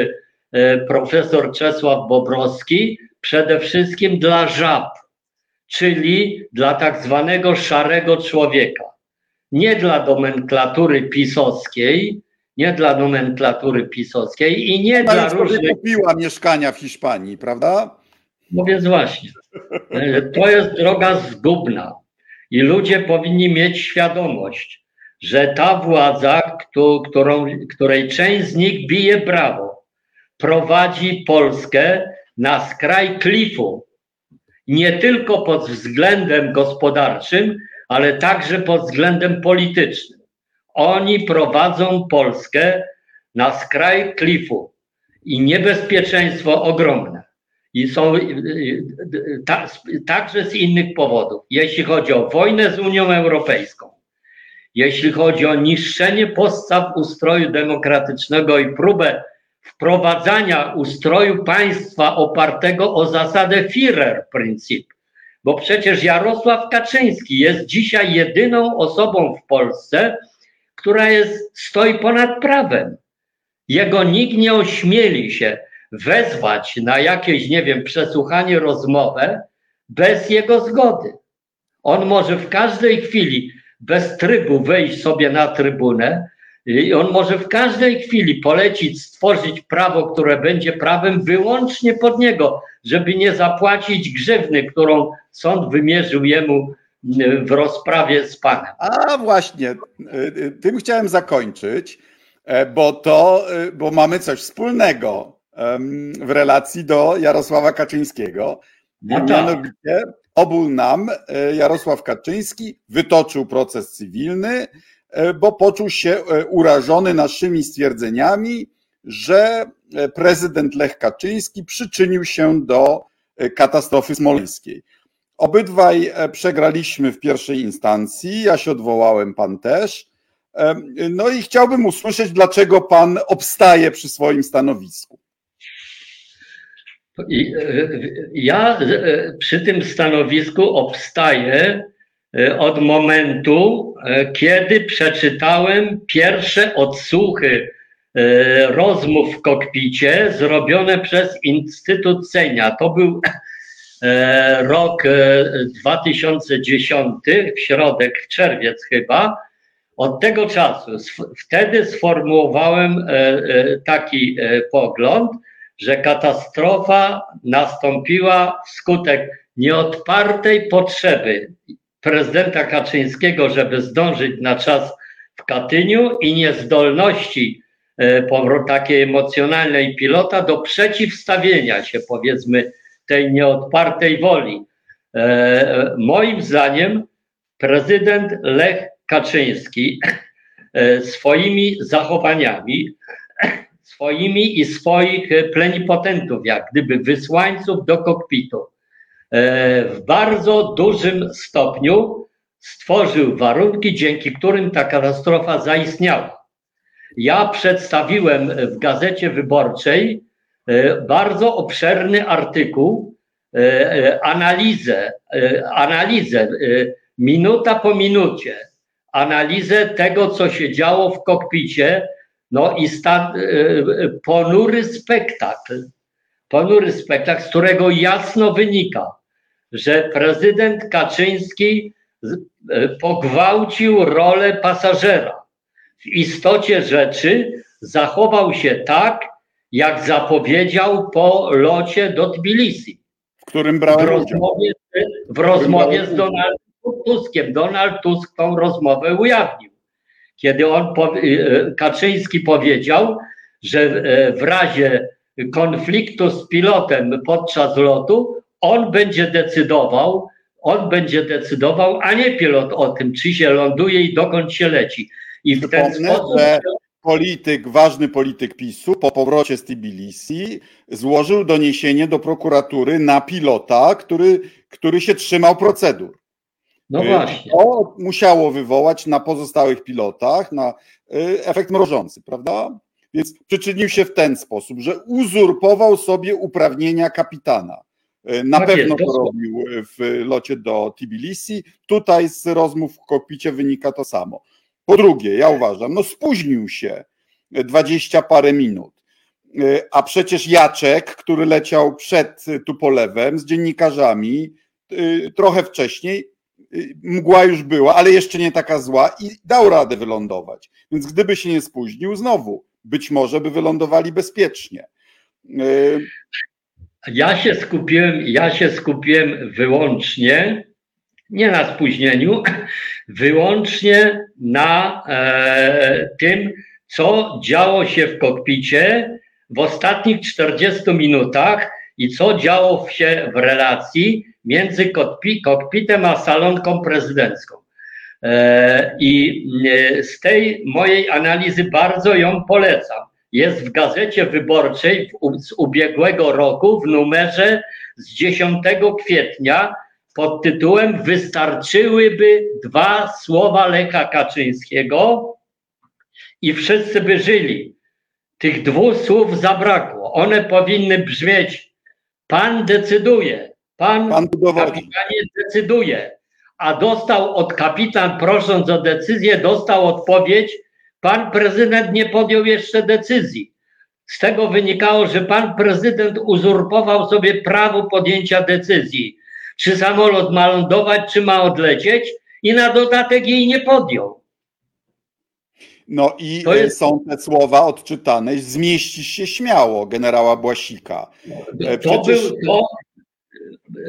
[SPEAKER 2] profesor Czesław Bobrowski, przede wszystkim dla żab, czyli dla tak zwanego szarego człowieka. Nie dla nomenklatury pisowskiej, nie dla nomenklatury pisowskiej i nie dla różnych...
[SPEAKER 1] kupiła mieszkania w Hiszpanii, prawda?
[SPEAKER 2] No więc właśnie. To jest droga zgubna i ludzie powinni mieć świadomość, że ta władza, którą, której część z nich bije brawo, prowadzi Polskę na skraj klifu. Nie tylko pod względem gospodarczym, ale także pod względem politycznym. Oni prowadzą Polskę na skraj klifu i niebezpieczeństwo ogromne. I są ta, także z innych powodów. Jeśli chodzi o wojnę z Unią Europejską, jeśli chodzi o niszczenie podstaw ustroju demokratycznego i próbę wprowadzania ustroju państwa opartego o zasadę Führer-Prinzip. Bo przecież Jarosław Kaczyński jest dzisiaj jedyną osobą w Polsce, która jest, stoi ponad prawem. Jego nikt nie ośmieli się wezwać na jakieś, nie wiem, przesłuchanie, rozmowę bez jego zgody. On może w każdej chwili bez trybu wejść sobie na trybunę, i on może w każdej chwili polecić, stworzyć prawo, które będzie prawem wyłącznie pod niego, żeby nie zapłacić grzywny, którą sąd wymierzył jemu mm, w rozprawie z panem.
[SPEAKER 1] A właśnie, y, y, tym chciałem zakończyć, e, bo to, bo mamy coś wspólnego w relacji do Jarosława Kaczyńskiego. No tak. Mianowicie obul nam e, Jarosław Kaczyński wytoczył proces cywilny, E, bo poczuł się e, urażony naszymi stwierdzeniami, że prezydent Lech Kaczyński przyczynił się do katastrofy smoleńskiej. Obydwaj przegraliśmy w pierwszej instancji, ja się odwołałem, pan też. No i chciałbym usłyszeć, dlaczego pan obstaje przy swoim stanowisku.
[SPEAKER 2] Ja przy tym stanowisku obstaję E, od momentu, e, kiedy przeczytałem pierwsze odsłuchy e, rozmów w kokpicie zrobione przez Instytut Cenia. To był rok 2010, w środek, w czerwiec chyba. Od tego czasu, wtedy sformułowałem taki pogląd, że katastrofa nastąpiła wskutek nieodpartej potrzeby prezydenta Kaczyńskiego, żeby zdążyć na czas w Katyniu i niezdolności e, takiej emocjonalnej pilota do przeciwstawienia się, powiedzmy, tej nieodpartej woli. E, moim zdaniem prezydent Lech Kaczyński e, swoimi zachowaniami, swoimi i swoich plenipotentów, jak gdyby wysłańców do kokpitu, E, w bardzo dużym stopniu stworzył warunki, dzięki którym ta katastrofa zaistniała. Ja przedstawiłem w gazecie wyborczej e, bardzo obszerny artykuł, e, analizę, analizę minuta po minucie, analizę tego, co się działo w kokpicie, no i stan, ponury spektakl, ponury spektakl, z którego jasno wynika, że prezydent Kaczyński e, pogwałcił rolę pasażera. W istocie rzeczy zachował się tak, jak zapowiedział po locie do Tbilisi.
[SPEAKER 1] W którym brał
[SPEAKER 2] w rozmowie, w rozmowie z Donaldem Tuskiem. Donald Tusk tą rozmowę ujawnił. Kiedy on, e, Kaczyński powiedział, że e, w razie konfliktu z pilotem podczas lotu on będzie decydował, on będzie decydował, a nie pilot o tym, czy się ląduje i dokąd się leci. I w ten sposób. Że
[SPEAKER 1] polityk, ważny polityk PiSu po powrocie z Tbilisi złożył doniesienie do prokuratury na pilota, który, który się trzymał procedur.
[SPEAKER 2] No właśnie.
[SPEAKER 1] To musiało wywołać na pozostałych pilotach na y, efekt mrożący, prawda? Więc przyczynił się w ten sposób, że uzurpował sobie uprawnienia kapitana. E, na
[SPEAKER 2] Tak
[SPEAKER 1] pewno
[SPEAKER 2] jest,
[SPEAKER 1] to robił w locie do Tbilisi. Tutaj z rozmów w kokpicie wynika to samo. Po drugie, ja uważam, no spóźnił się dwadzieścia parę minut. A przecież Jaczek, który leciał przed Tupolewem z dziennikarzami, y, trochę wcześniej, y, mgła już była, ale jeszcze nie taka zła i dał radę wylądować. Więc gdyby się nie spóźnił, znowu być może by wylądowali bezpiecznie. Y,
[SPEAKER 2] Ja się skupiłem, ja się skupiłem wyłącznie, nie na spóźnieniu, wyłącznie na e, tym, co działo się w kokpicie w ostatnich 40 minutach i co działo się w relacji między kokpi, kokpitem a salonką prezydencką. E, I e, z tej mojej analizy bardzo ją polecam. Jest w gazecie wyborczej z ubiegłego roku w numerze z 10 kwietnia pod tytułem Wystarczyłyby dwa słowa Lecha Kaczyńskiego i wszyscy by żyli. Tych dwóch słów zabrakło. One powinny brzmieć: Pan decyduje, pan,
[SPEAKER 1] Pan
[SPEAKER 2] kapitanie decyduje. A dostał od kapitan, prosząc o decyzję, dostał odpowiedź: Pan prezydent nie podjął jeszcze decyzji. Z tego wynikało, że pan prezydent uzurpował sobie prawo podjęcia decyzji, czy samolot ma lądować, czy ma odlecieć, i na dodatek jej nie podjął.
[SPEAKER 1] No i
[SPEAKER 2] To jest-
[SPEAKER 1] są te słowa odczytane, zmieścić się śmiało generała Błasika. E,
[SPEAKER 2] To
[SPEAKER 1] przecież-
[SPEAKER 2] był, to,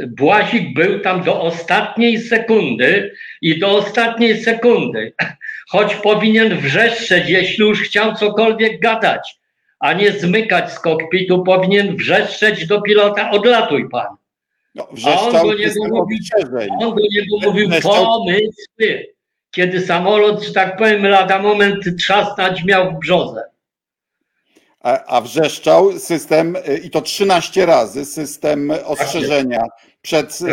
[SPEAKER 2] Błasik był tam do ostatniej sekundy i do ostatniej sekundy, choć powinien wrzeszczeć, jeśli już chciał cokolwiek gadać, a nie zmykać z kokpitu, powinien wrzeszczeć do pilota, odlatuj pan.
[SPEAKER 1] No,
[SPEAKER 2] A on do niego
[SPEAKER 1] system
[SPEAKER 2] mówi-
[SPEAKER 1] ostrzeżeń.
[SPEAKER 2] On do niego mówił pomysły, kiedy samolot, że tak powiem, lada moment trzasnąć miał w brzozę.
[SPEAKER 1] A, a wrzeszczał system, y, i to 13 razy, system ostrzeżenia przed y,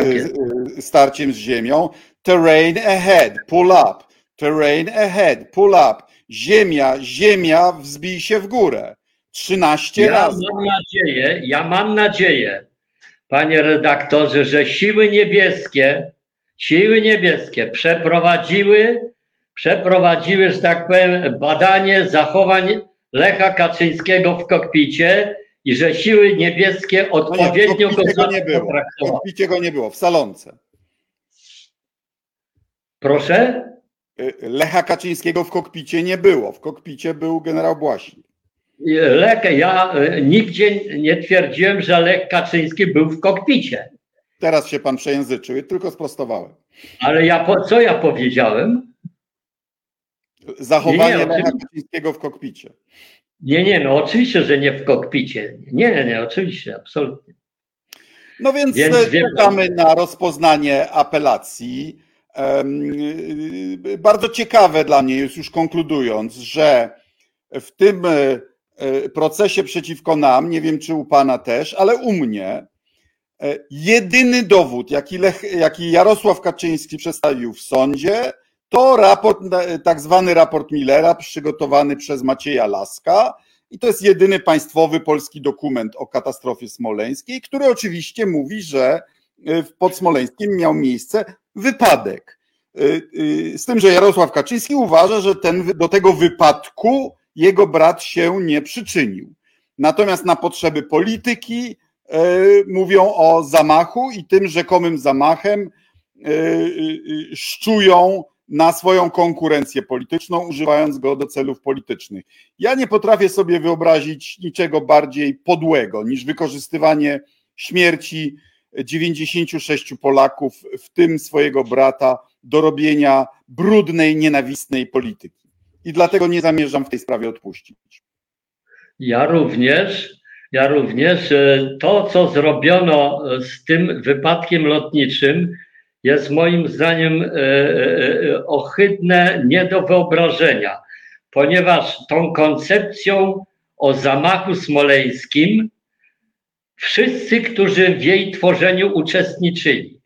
[SPEAKER 1] y, starciem z ziemią. Terrain ahead, pull up. Terrain ahead, pull up. Ziemia, ziemia, wzbij się w górę. 13
[SPEAKER 2] Ja
[SPEAKER 1] razy.
[SPEAKER 2] mam nadzieję, ja mam nadzieję, panie redaktorze, że siły niebieskie, siły niebieskie przeprowadziły, przeprowadziły, że tak powiem, badanie zachowań Lecha Kaczyńskiego w kokpicie i że siły niebieskie
[SPEAKER 1] No nie,
[SPEAKER 2] odpowiednio go
[SPEAKER 1] kokpicie go nie było. W kokpicie go nie było, w salonce.
[SPEAKER 2] Proszę?
[SPEAKER 1] Y, Lecha Kaczyńskiego w kokpicie nie było. W kokpicie był generał Błasik.
[SPEAKER 2] Lech, ja e, nigdzie nie twierdziłem, że Lech Kaczyński był w kokpicie.
[SPEAKER 1] Teraz się pan przejęzyczył, tylko sprostowałem.
[SPEAKER 2] Ale ja co ja powiedziałem?
[SPEAKER 1] Zachowanie
[SPEAKER 2] Nie, nie,
[SPEAKER 1] Lecha
[SPEAKER 2] oczywiście.
[SPEAKER 1] Kaczyńskiego w kokpicie.
[SPEAKER 2] Nie, nie, no oczywiście, że nie w kokpicie. Nie, nie, nie, oczywiście, absolutnie.
[SPEAKER 1] No więc,
[SPEAKER 2] Więc
[SPEAKER 1] e, czekamy na rozpoznanie apelacji. Em, y, Bardzo ciekawe dla mnie jest już konkludując, że w tym e, e, procesie przeciwko nam, nie wiem czy u pana też, ale u mnie, e, jedyny dowód, jaki, Lech, jaki Jarosław Kaczyński przedstawił w sądzie, to raport, e, tak zwany raport Millera, przygotowany przez Macieja Laska. I to jest jedyny państwowy polski dokument o katastrofie smoleńskiej, który oczywiście mówi, że y, pod Smoleńskiem miał miejsce wypadek. Y, Z tym, że Jarosław Kaczyński uważa, że ten, do tego wypadku jego brat się nie przyczynił. Natomiast na potrzeby polityki mówią o zamachu i tym rzekomym zamachem szczują na swoją konkurencję polityczną, używając go do celów politycznych. Ja nie potrafię sobie wyobrazić niczego bardziej podłego niż wykorzystywanie śmierci 96 Polaków, w tym swojego brata, do robienia brudnej, nienawistnej polityki. I dlatego nie zamierzam w tej sprawie odpuścić.
[SPEAKER 2] Ja również, ja również e, to, co zrobiono e, z tym wypadkiem lotniczym, jest moim zdaniem e, e, e, ohydne, nie do wyobrażenia, ponieważ tą koncepcją o zamachu smoleńskim wszyscy, którzy w jej tworzeniu uczestniczyli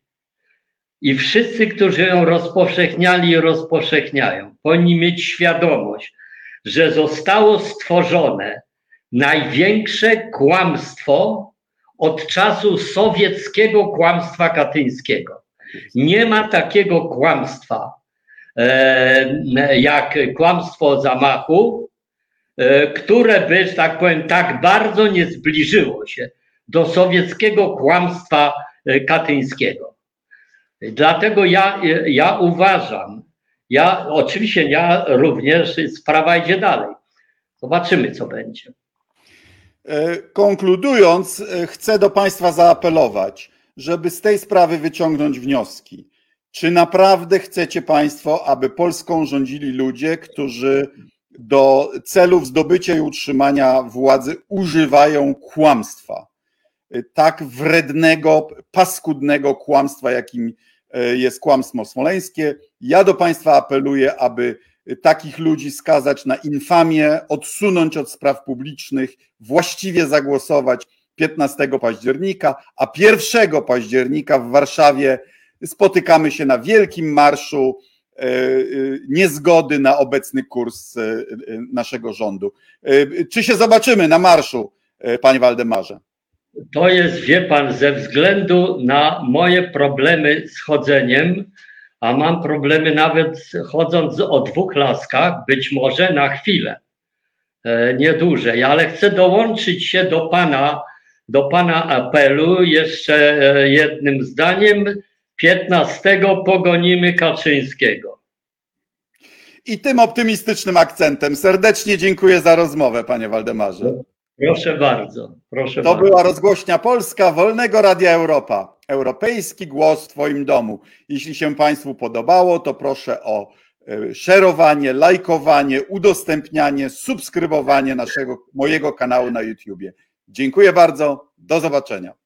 [SPEAKER 2] i wszyscy, którzy ją rozpowszechniali i rozpowszechniają, powinni mieć świadomość, że zostało stworzone największe kłamstwo od czasu sowieckiego kłamstwa katyńskiego. Nie ma takiego kłamstwa e, jak kłamstwo zamachu, e, które by, że tak powiem, tak bardzo nie zbliżyło się do sowieckiego kłamstwa e, katyńskiego. Dlatego ja, ja uważam, ja oczywiście ja również sprawa idzie dalej. Zobaczymy, co będzie.
[SPEAKER 1] Konkludując, chcę do Państwa zaapelować, żeby z tej sprawy wyciągnąć wnioski. Czy naprawdę chcecie Państwo, aby Polską rządzili ludzie, którzy do celów zdobycia i utrzymania władzy używają kłamstwa? E, Tak wrednego, paskudnego kłamstwa, jakim jest kłamstwo smoleńskie. Ja do Państwa apeluję, aby takich ludzi skazać na infamię, odsunąć od spraw publicznych, właściwie zagłosować 15 października, a 1 października w Warszawie spotykamy się na wielkim marszu e, e, niezgody na obecny kurs e, naszego rządu. Czy się zobaczymy na marszu, panie Waldemarze?
[SPEAKER 2] To jest, wie pan, ze względu na moje problemy z chodzeniem, a mam problemy nawet chodząc o dwóch laskach, być może na chwilę, nie dłużej, ale chcę dołączyć się do pana, do pana apelu jeszcze jednym zdaniem. 15 pogonimy Kaczyńskiego.
[SPEAKER 1] I tym optymistycznym akcentem serdecznie dziękuję za rozmowę, panie Waldemarze.
[SPEAKER 2] Proszę bardzo. Proszę
[SPEAKER 1] to
[SPEAKER 2] bardzo.
[SPEAKER 1] była rozgłośnia Polska Wolnego Radia Europa. Europejski głos w Twoim domu. Jeśli się Państwu podobało, to proszę o szerowanie, lajkowanie, udostępnianie, subskrybowanie naszego, mojego kanału na YouTubie. Dziękuję bardzo. Do zobaczenia.